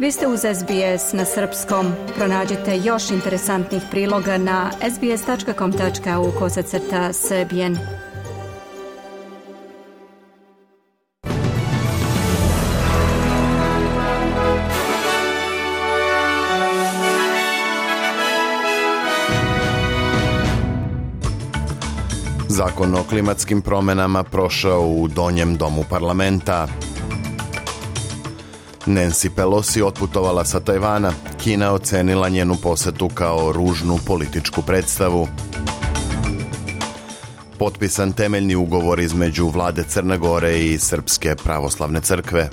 Vi ste uz SBS na srpskom. Pronađite još interesantnih priloga na sbs.com.au kosacrta srbijen. Zakon o klimatskim promenama prošao u Donjem domu parlamenta. Nancy Pelosi otputovala sa Tajvana, Kina ocenila njenu posetu kao ružnu političku predstavu. Potpisan temeljni ugovor između vlade Crne Gore i Srpske pravoslavne crkve.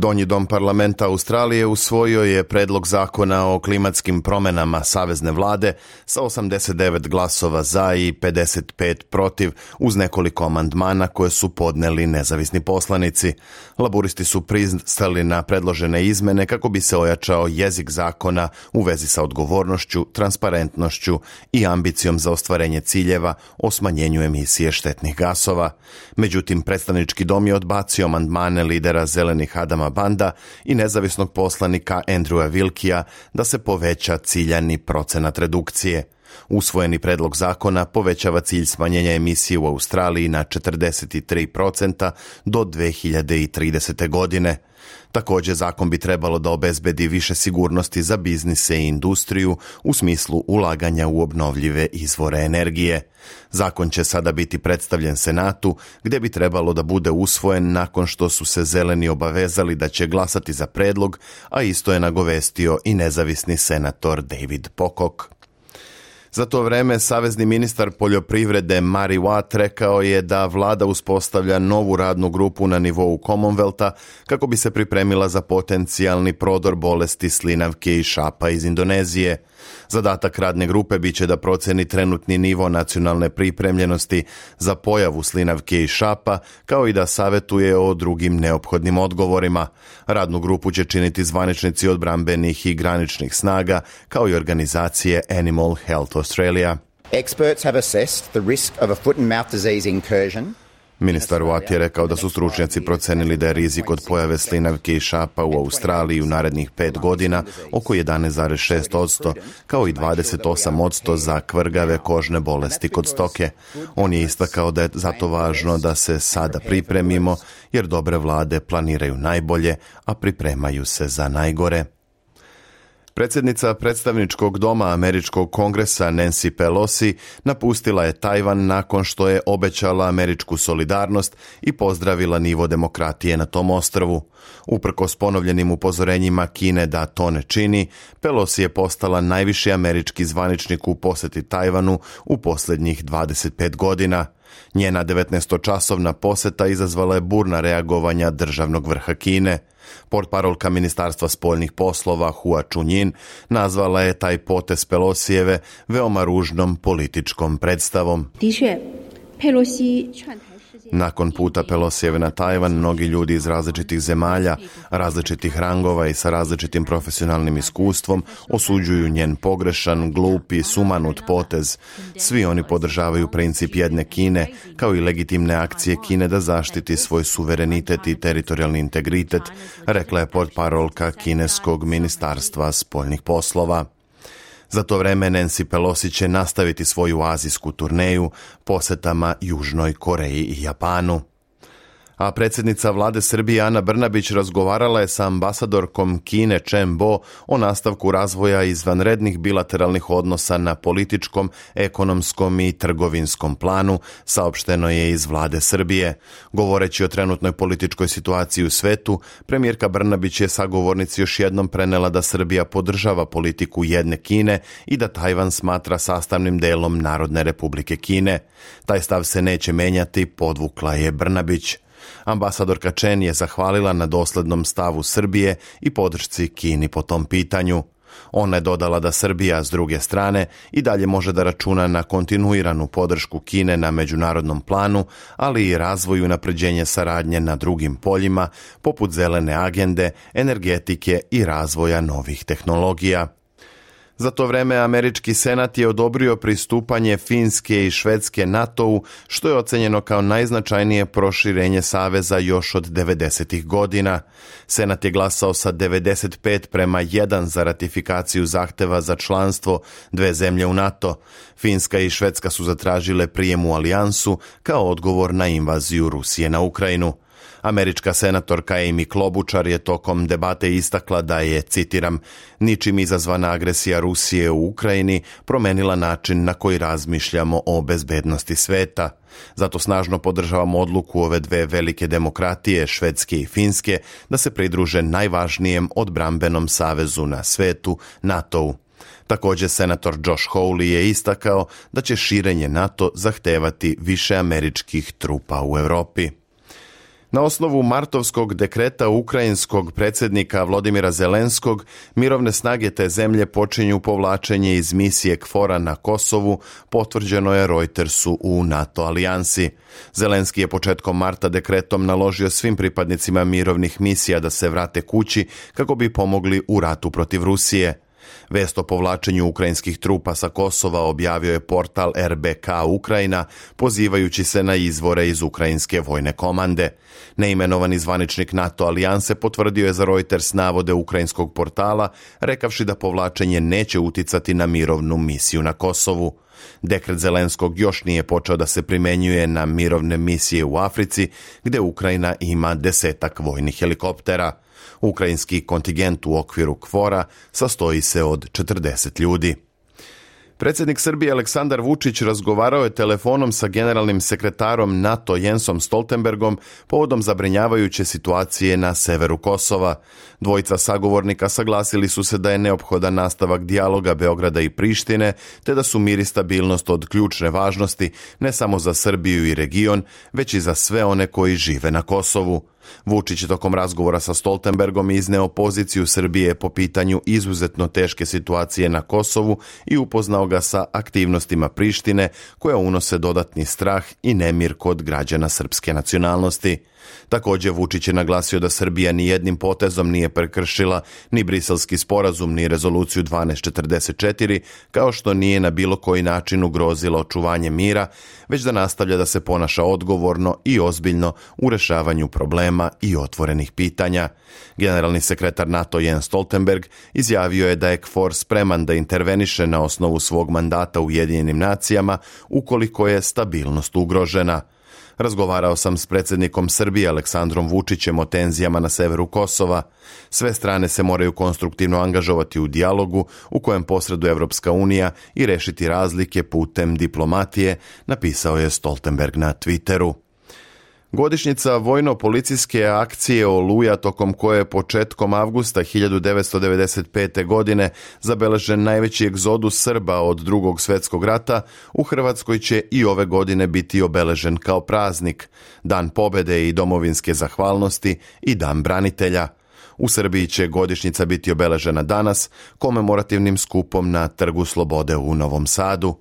Donji dom parlamenta Australije usvojio je predlog zakona o klimatskim promenama Savezne vlade sa 89 glasova za i 55 protiv uz nekoliko amandmana koje su podneli nezavisni poslanici. Laburisti su pristali na predložene izmene kako bi se ojačao jezik zakona u vezi sa odgovornošću, transparentnošću i ambicijom za ostvarenje ciljeva o smanjenju emisije štetnih gasova. Međutim, predstavnički dom je odbacio amandmane lidera zelenih Adama Banda i nezavisnog poslanika Andrewa Vilkija da se poveća ciljani procenat redukcije – Usvojeni predlog zakona povećava cilj smanjenja emisije u Australiji na 43% do 2030. godine. Takođe, zakon bi trebalo da obezbedi više sigurnosti za biznise i industriju u smislu ulaganja u obnovljive izvore energije. Zakon će sada biti predstavljen Senatu gde bi trebalo da bude usvojen nakon što su se zeleni obavezali da će glasati za predlog, a isto je nagovestio i nezavisni senator David Pocock. Za to vreme savezni ministar poljoprivrede Mari Watt rekao je da vlada uspostavlja novu radnu grupu na nivou Commonwealtha kako bi se pripremila za potencijalni prodor bolesti slinavke i šapa iz Indonezije. Zadatak radne grupe biće da proceni trenutni nivo nacionalne pripremljenosti za pojavu slinavke i šapa, kao i da savetuje o drugim neophodnim odgovorima. Radnu grupu će činiti zvaničnici odbrambenih i graničnih snaga, kao i organizacije Animal Health Australia. Experts have assessed the risk of a foot and mouth disease incursion. Ministar Watt je rekao da su stručnjaci procenili da je rizik od pojave slinavke i šapa u Australiji u narednih pet godina oko 11,6%, kao i 28% za kvrgave kožne bolesti kod stoke. On je istakao da je zato važno da se sada pripremimo, jer dobre vlade planiraju najbolje, a pripremaju se za najgore. Predsednica predstavničkog doma Američkog kongresa Nancy Pelosi napustila je Tajvan nakon što je obećala američku solidarnost i pozdravila nivo demokratije na tom ostrvu. Uprkos ponovljenim upozorenjima Kine da to ne čini, Pelosi je postala najviši američki zvaničnik u poseti Tajvanu u poslednjih 25 godina – Njena 19-časovna poseta izazvala je burna reagovanja državnog vrha Kine. Portparolka Ministarstva spoljnih poslova Hua Chunjin nazvala je taj potez Pelosijeve veoma ružnom političkom predstavom. Pelosi... Nakon puta Pelosijeve na Tajvan, mnogi ljudi iz različitih zemalja, različitih rangova i sa različitim profesionalnim iskustvom osuđuju njen pogrešan, glupi, sumanut potez. Svi oni podržavaju princip jedne Kine, kao i legitimne akcije Kine da zaštiti svoj suverenitet i teritorijalni integritet, rekla je parolka Kineskog ministarstva spoljnih poslova. Za to vreme Nancy Pelosi će nastaviti svoju azijsku turneju posetama Južnoj Koreji i Japanu a predsednica vlade Srbije Ana Brnabić razgovarala je sa ambasadorkom Kine Chen Bo o nastavku razvoja izvanrednih bilateralnih odnosa na političkom, ekonomskom i trgovinskom planu, saopšteno je iz vlade Srbije. Govoreći o trenutnoj političkoj situaciji u svetu, premijerka Brnabić je sagovornici još jednom prenela da Srbija podržava politiku jedne Kine i da Tajvan smatra sastavnim delom Narodne republike Kine. Taj stav se neće menjati, podvukla je Brnabić. Ambasadorka Čen je zahvalila na doslednom stavu Srbije i podršci Kini po tom pitanju. Ona je dodala da Srbija, s druge strane, i dalje može da računa na kontinuiranu podršku Kine na međunarodnom planu, ali i razvoju i napređenje saradnje na drugim poljima, poput zelene agende, energetike i razvoja novih tehnologija. Za to vreme američki senat je odobrio pristupanje Finske i Švedske NATO-u, što je ocenjeno kao najznačajnije proširenje Saveza još od 90. godina. Senat je glasao sa 95 prema 1 za ratifikaciju zahteva za članstvo dve zemlje u NATO. Finska i Švedska su zatražile prijem u alijansu kao odgovor na invaziju Rusije na Ukrajinu. Američka senatorka Amy Klobučar je tokom debate istakla da je, citiram, ničim izazvana agresija Rusije u Ukrajini promenila način na koji razmišljamo o bezbednosti sveta. Zato snažno podržavam odluku ove dve velike demokratije, Švedske i Finske, da se pridruže najvažnijem odbrambenom savezu na svetu, NATO-u. Takođe, senator Josh Hawley je istakao da će širenje NATO zahtevati više američkih trupa u Evropi. Na osnovu martovskog dekreta ukrajinskog predsednika Vladimira Zelenskog, mirovne snage te zemlje počinju povlačenje iz misije KFORA na Kosovu, potvrđeno je Reutersu u NATO alijansi. Zelenski je početkom marta dekretom naložio svim pripadnicima mirovnih misija da se vrate kući kako bi pomogli u ratu protiv Rusije. Vest o povlačenju ukrajinskih trupa sa Kosova objavio je portal RBK Ukrajina, pozivajući se na izvore iz ukrajinske vojne komande. Neimenovani zvaničnik NATO alijanse potvrdio je za Reuters navode ukrajinskog portala, rekavši da povlačenje neće uticati na mirovnu misiju na Kosovu. Dekret Zelenskog još nije počeo da se primenjuje na mirovne misije u Africi, gde Ukrajina ima desetak vojnih helikoptera. Ukrajinski kontingent u okviru kvora sastoji se od 40 ljudi. Predsednik Srbije Aleksandar Vučić razgovarao je telefonom sa generalnim sekretarom NATO Jensom Stoltenbergom povodom zabrinjavajuće situacije na severu Kosova. Dvojica sagovornika saglasili su se da je neophodan nastavak dijaloga Beograda i Prištine, te da su mir i stabilnost od ključne važnosti ne samo za Srbiju i region, već i za sve one koji žive na Kosovu. Vučić tokom razgovora sa Stoltenbergom izneo poziciju Srbije po pitanju izuzetno teške situacije na Kosovu i upoznao ga sa aktivnostima Prištine koja unose dodatni strah i nemir kod građana srpske nacionalnosti. Takođe Vučić je naglasio da Srbija ni jednim potezom nije prekršila ni briselski sporazum ni rezoluciju 1244 kao što nije na bilo koji način ugrozila očuvanje mira, već da nastavlja da se ponaša odgovorno i ozbiljno u rešavanju problema tema i otvorenih pitanja. Generalni sekretar NATO Jens Stoltenberg izjavio je da je KFOR spreman da interveniše na osnovu svog mandata u Jedinjenim nacijama ukoliko je stabilnost ugrožena. Razgovarao sam s predsednikom Srbije Aleksandrom Vučićem o tenzijama na severu Kosova. Sve strane se moraju konstruktivno angažovati u dijalogu u kojem posredu Evropska unija i rešiti razlike putem diplomatije, napisao je Stoltenberg na Twitteru. Godišnjica vojno-policijske akcije Oluja tokom koje je početkom avgusta 1995. godine zabeležen najveći egzodus Srba od drugog svetskog rata, u Hrvatskoj će i ove godine biti obeležen kao praznik, dan pobede i domovinske zahvalnosti i dan branitelja. U Srbiji će godišnjica biti obeležena danas komemorativnim skupom na Trgu Slobode u Novom Sadu.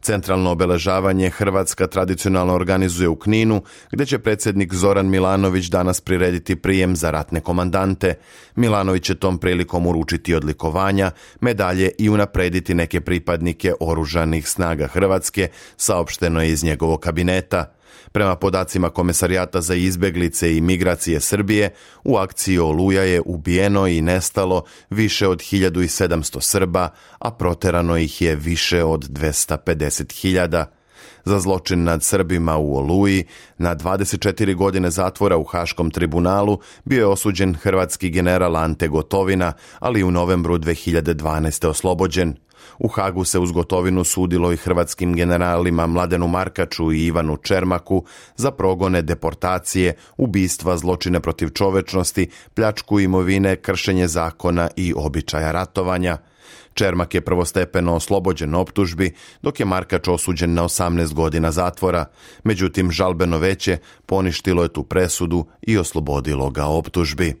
Centralno obeležavanje Hrvatska tradicionalno organizuje u Kninu, gde će predsjednik Zoran Milanović danas prirediti prijem za ratne komandante. Milanović će tom prilikom uručiti odlikovanja, medalje i unaprediti neke pripadnike oružanih snaga Hrvatske, saopšteno je iz njegovog kabineta. Prema podacima Komesarijata za izbeglice i migracije Srbije, u akciji Oluja je ubijeno i nestalo više od 1700 Srba, a proterano ih je više od 250.000 za zločin nad Srbima u Oluji na 24 godine zatvora u Haškom tribunalu bio je osuđen hrvatski general Ante Gotovina, ali u novembru 2012. oslobođen. U Hagu se uz gotovinu sudilo i hrvatskim generalima Mladenu Markaču i Ivanu Čermaku za progone deportacije, ubistva, zločine protiv čovečnosti, pljačku imovine, kršenje zakona i običaja ratovanja. Čermak je prvostepeno oslobođen optužbi, dok je Markač osuđen na 18 godina zatvora. Međutim, žalbeno veće poništilo je tu presudu i oslobodilo ga optužbi.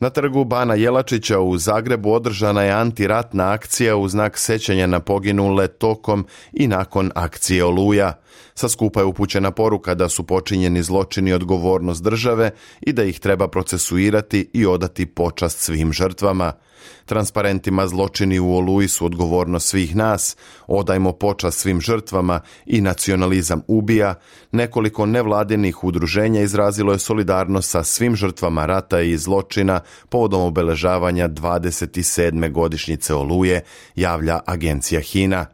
Na trgu Bana Jelačića u Zagrebu održana je antiratna akcija u znak sećanja na poginule tokom i nakon akcije Oluja. Sa skupa je upućena poruka da su počinjeni zločini odgovornost države i da ih treba procesuirati i odati počast svim žrtvama. Transparentima zločini u Oluji su odgovorno svih nas, odajmo počas svim žrtvama i nacionalizam ubija, nekoliko nevladinih udruženja izrazilo je solidarnost sa svim žrtvama rata i zločina povodom obeležavanja 27. godišnjice Oluje, javlja agencija Hina.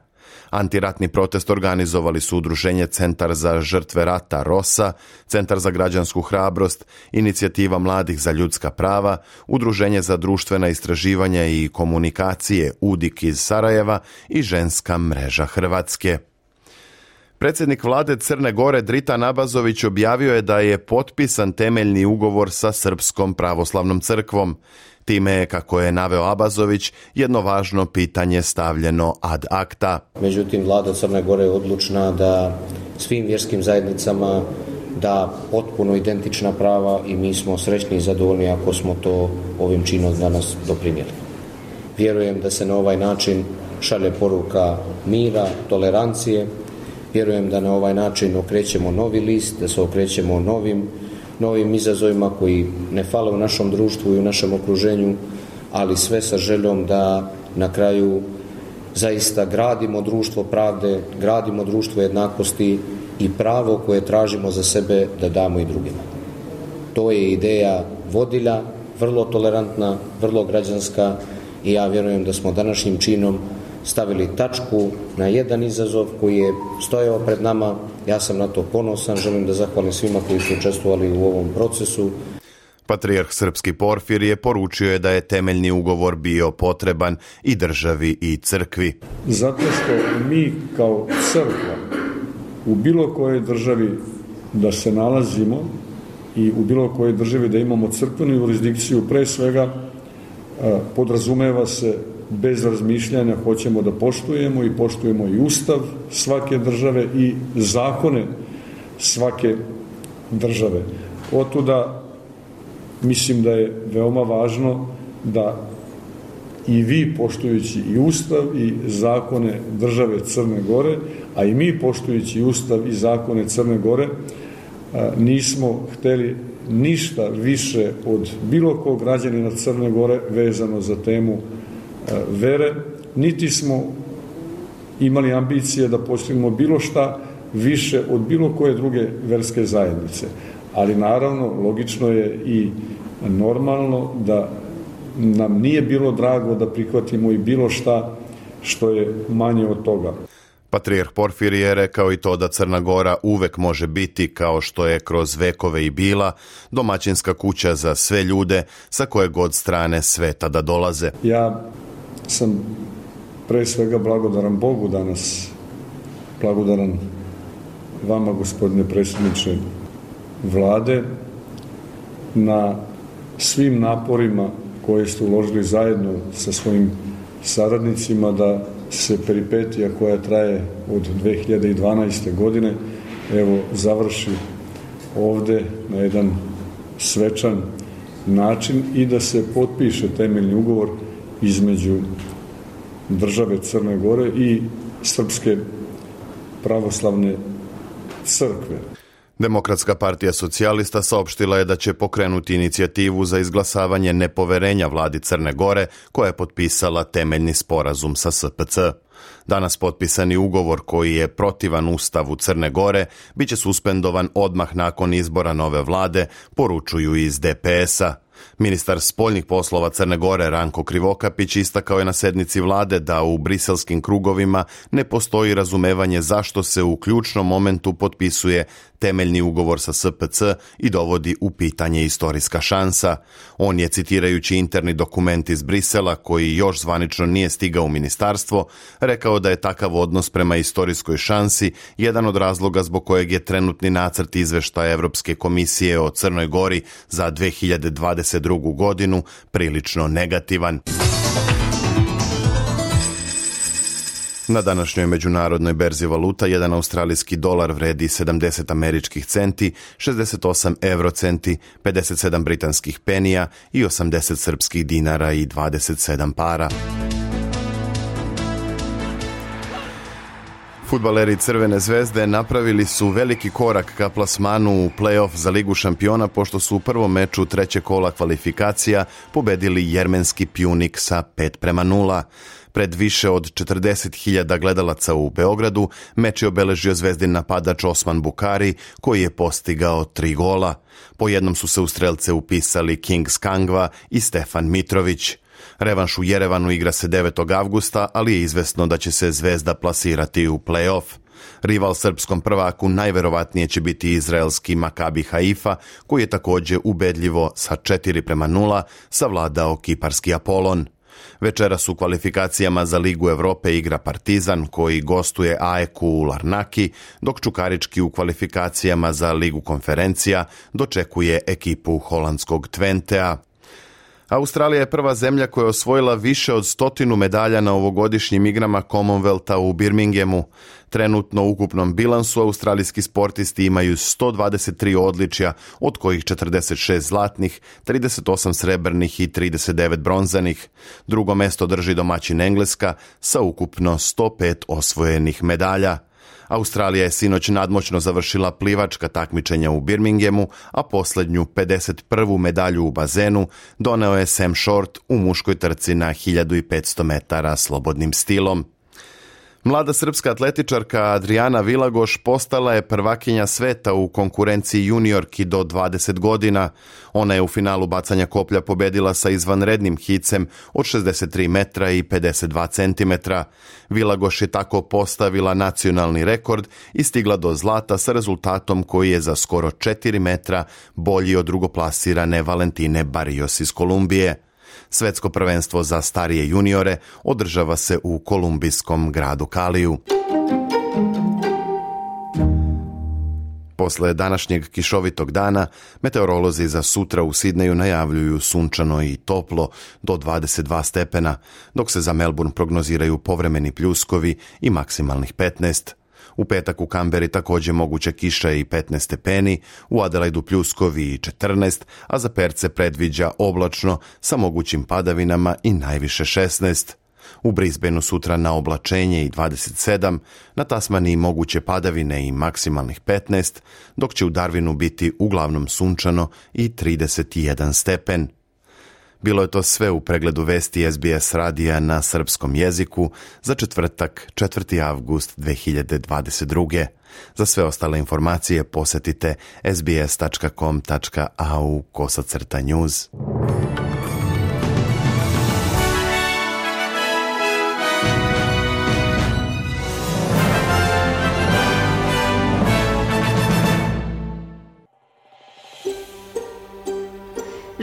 Antiratni protest organizovali su udruženje Centar za žrtve rata ROSA, Centar za građansku hrabrost, Inicijativa mladih za ljudska prava, Udruženje za društvena istraživanja i komunikacije UDIK iz Sarajeva i Ženska mreža Hrvatske. Predsjednik vlade Crne Gore Drita Nabazović objavio je da je potpisan temeljni ugovor sa Srpskom pravoslavnom crkvom. Time je, kako je naveo Abazović, jedno važno pitanje stavljeno ad akta. Međutim, vlada Crne Gore je odlučna da svim vjerskim zajednicama da potpuno identična prava i mi smo srećni i zadovoljni ako smo to ovim činom danas doprinijeli. Vjerujem da se na ovaj način šalje poruka mira, tolerancije, vjerujem da na ovaj način okrećemo novi list, da se okrećemo novim novim izazovima koji ne fale u našom društvu i u našem okruženju, ali sve sa željom da na kraju zaista gradimo društvo pravde, gradimo društvo jednakosti i pravo koje tražimo za sebe da damo i drugima. To je ideja vodilja, vrlo tolerantna, vrlo građanska i ja vjerujem da smo današnjim činom stavili tačku na jedan izazov koji je stojao pred nama Ja sam na to ponosan, želim da zahvalim svima koji su učestvovali u ovom procesu. Patrijarh Srpski Porfir je poručio je da je temeljni ugovor bio potreban i državi i crkvi. Zato što mi kao crkva u bilo kojoj državi da se nalazimo i u bilo kojoj državi da imamo crkvenu jurisdikciju, pre svega eh, podrazumeva se bez razmišljanja hoćemo da poštujemo i poštujemo i ustav svake države i zakone svake države. Otuda mislim da je veoma važno da i vi poštujući i ustav i zakone države Crne Gore, a i mi poštujući ustav i zakone Crne Gore, nismo hteli ništa više od bilo kog građanina Crne Gore vezano za temu E, vere, niti smo imali ambicije da postignemo bilo šta više od bilo koje druge verske zajednice. Ali naravno, logično je i normalno da nam nije bilo drago da prihvatimo i bilo šta što je manje od toga. Patrijarh Porfiri je rekao i to da Crna Gora uvek može biti, kao što je kroz vekove i bila, domaćinska kuća za sve ljude sa koje god strane sveta da dolaze. Ja sam pre svega blagodaran Bogu danas, blagodaran vama, gospodine predsjedniče vlade, na svim naporima koje ste uložili zajedno sa svojim saradnicima da se peripetija koja traje od 2012. godine evo završi ovde na jedan svečan način i da se potpiše temeljni ugovor između države Crne Gore i Srpske pravoslavne crkve. Demokratska partija socijalista saopštila je da će pokrenuti inicijativu za izglasavanje nepoverenja vladi Crne Gore koja je potpisala temeljni sporazum sa SPC. Danas potpisani ugovor koji je protivan Ustavu Crne Gore biće suspendovan odmah nakon izbora nove vlade, poručuju iz DPS-a. Ministar spoljnih poslova Crne Gore Ranko Krivokapić istakao je na sednici vlade da u briselskim krugovima ne postoji razumevanje zašto se u ključnom momentu potpisuje temeljni ugovor sa SPC i dovodi u pitanje istorijska šansa. On je, citirajući interni dokument iz Brisela, koji još zvanično nije stigao u ministarstvo, rekao da je takav odnos prema istorijskoj šansi jedan od razloga zbog kojeg je trenutni nacrt izveštaja Evropske komisije o Crnoj Gori za 2022. godinu prilično negativan. Na današnjoj međunarodnoj berzi valuta jedan australijski dolar vredi 70 američkih centi, 68 eurocenti, 57 britanskih penija i 80 srpskih dinara i 27 para. Futbaleri Crvene zvezde napravili su veliki korak ka plasmanu u play-off za Ligu šampiona pošto su u prvom meču treće kola kvalifikacija pobedili jermenski pjunik sa 5 prema 0. Pred više od 40.000 gledalaca u Beogradu meč je obeležio zvezdin napadač Osman Bukari koji je postigao tri gola. Po jednom su se u strelce upisali King Skangva i Stefan Mitrović. Revanš u Jerevanu igra se 9. avgusta, ali je izvesno da će se Zvezda plasirati u play-off. Rival srpskom prvaku najverovatnije će biti izraelski Makabi Haifa, koji je takođe ubedljivo sa 4 prema 0 savladao kiparski Apolon. Večeras u kvalifikacijama za Ligu Evrope igra Partizan koji gostuje AEK u Larnaki, dok Čukarički u kvalifikacijama za Ligu konferencija dočekuje ekipu holandskog Twentea. Australija je prva zemlja koja je osvojila više od stotinu medalja na ovogodišnjim igrama Commonwealtha u Birminghamu. Trenutno u ukupnom bilansu australijski sportisti imaju 123 odličja, od kojih 46 zlatnih, 38 srebrnih i 39 bronzanih. Drugo mesto drži domaćin Engleska sa ukupno 105 osvojenih medalja. Australija je sinoć nadmoćno završila plivačka takmičenja u Birminghamu, a poslednju 51. medalju u bazenu doneo je Sam Short u muškoj trci na 1500 metara slobodnim stilom. Mlada srpska atletičarka Adriana Vilagoš postala je prvakinja sveta u konkurenciji juniorki do 20 godina. Ona je u finalu bacanja koplja pobedila sa izvanrednim hicem od 63 metra i 52 centimetra. Vilagoš je tako postavila nacionalni rekord i stigla do zlata sa rezultatom koji je za skoro 4 metra bolji od drugoplasirane Valentine Barrios iz Kolumbije. Svetsko prvenstvo za starije juniore održava se u kolumbijskom gradu Kaliju. Posle današnjeg kišovitog dana, meteorolozi za sutra u Sidneju najavljuju sunčano i toplo do 22 stepena, dok se za Melbourne prognoziraju povremeni pljuskovi i maksimalnih 15 U petak u Kamberi takođe moguća kiša i 15 stepeni, u Adelaidu pljuskovi i 14, a za Perce predviđa oblačno sa mogućim padavinama i najviše 16. U Brisbaneu sutra na oblačenje i 27, na Tasmaniji moguće padavine i maksimalnih 15, dok će u Darwinu biti uglavnom sunčano i 31 stepen. Bilo je to sve u pregledu vesti SBS radija na srpskom jeziku za četvrtak 4. avgust 2022. Za sve ostale informacije posetite sbs.com.au kosacrta news.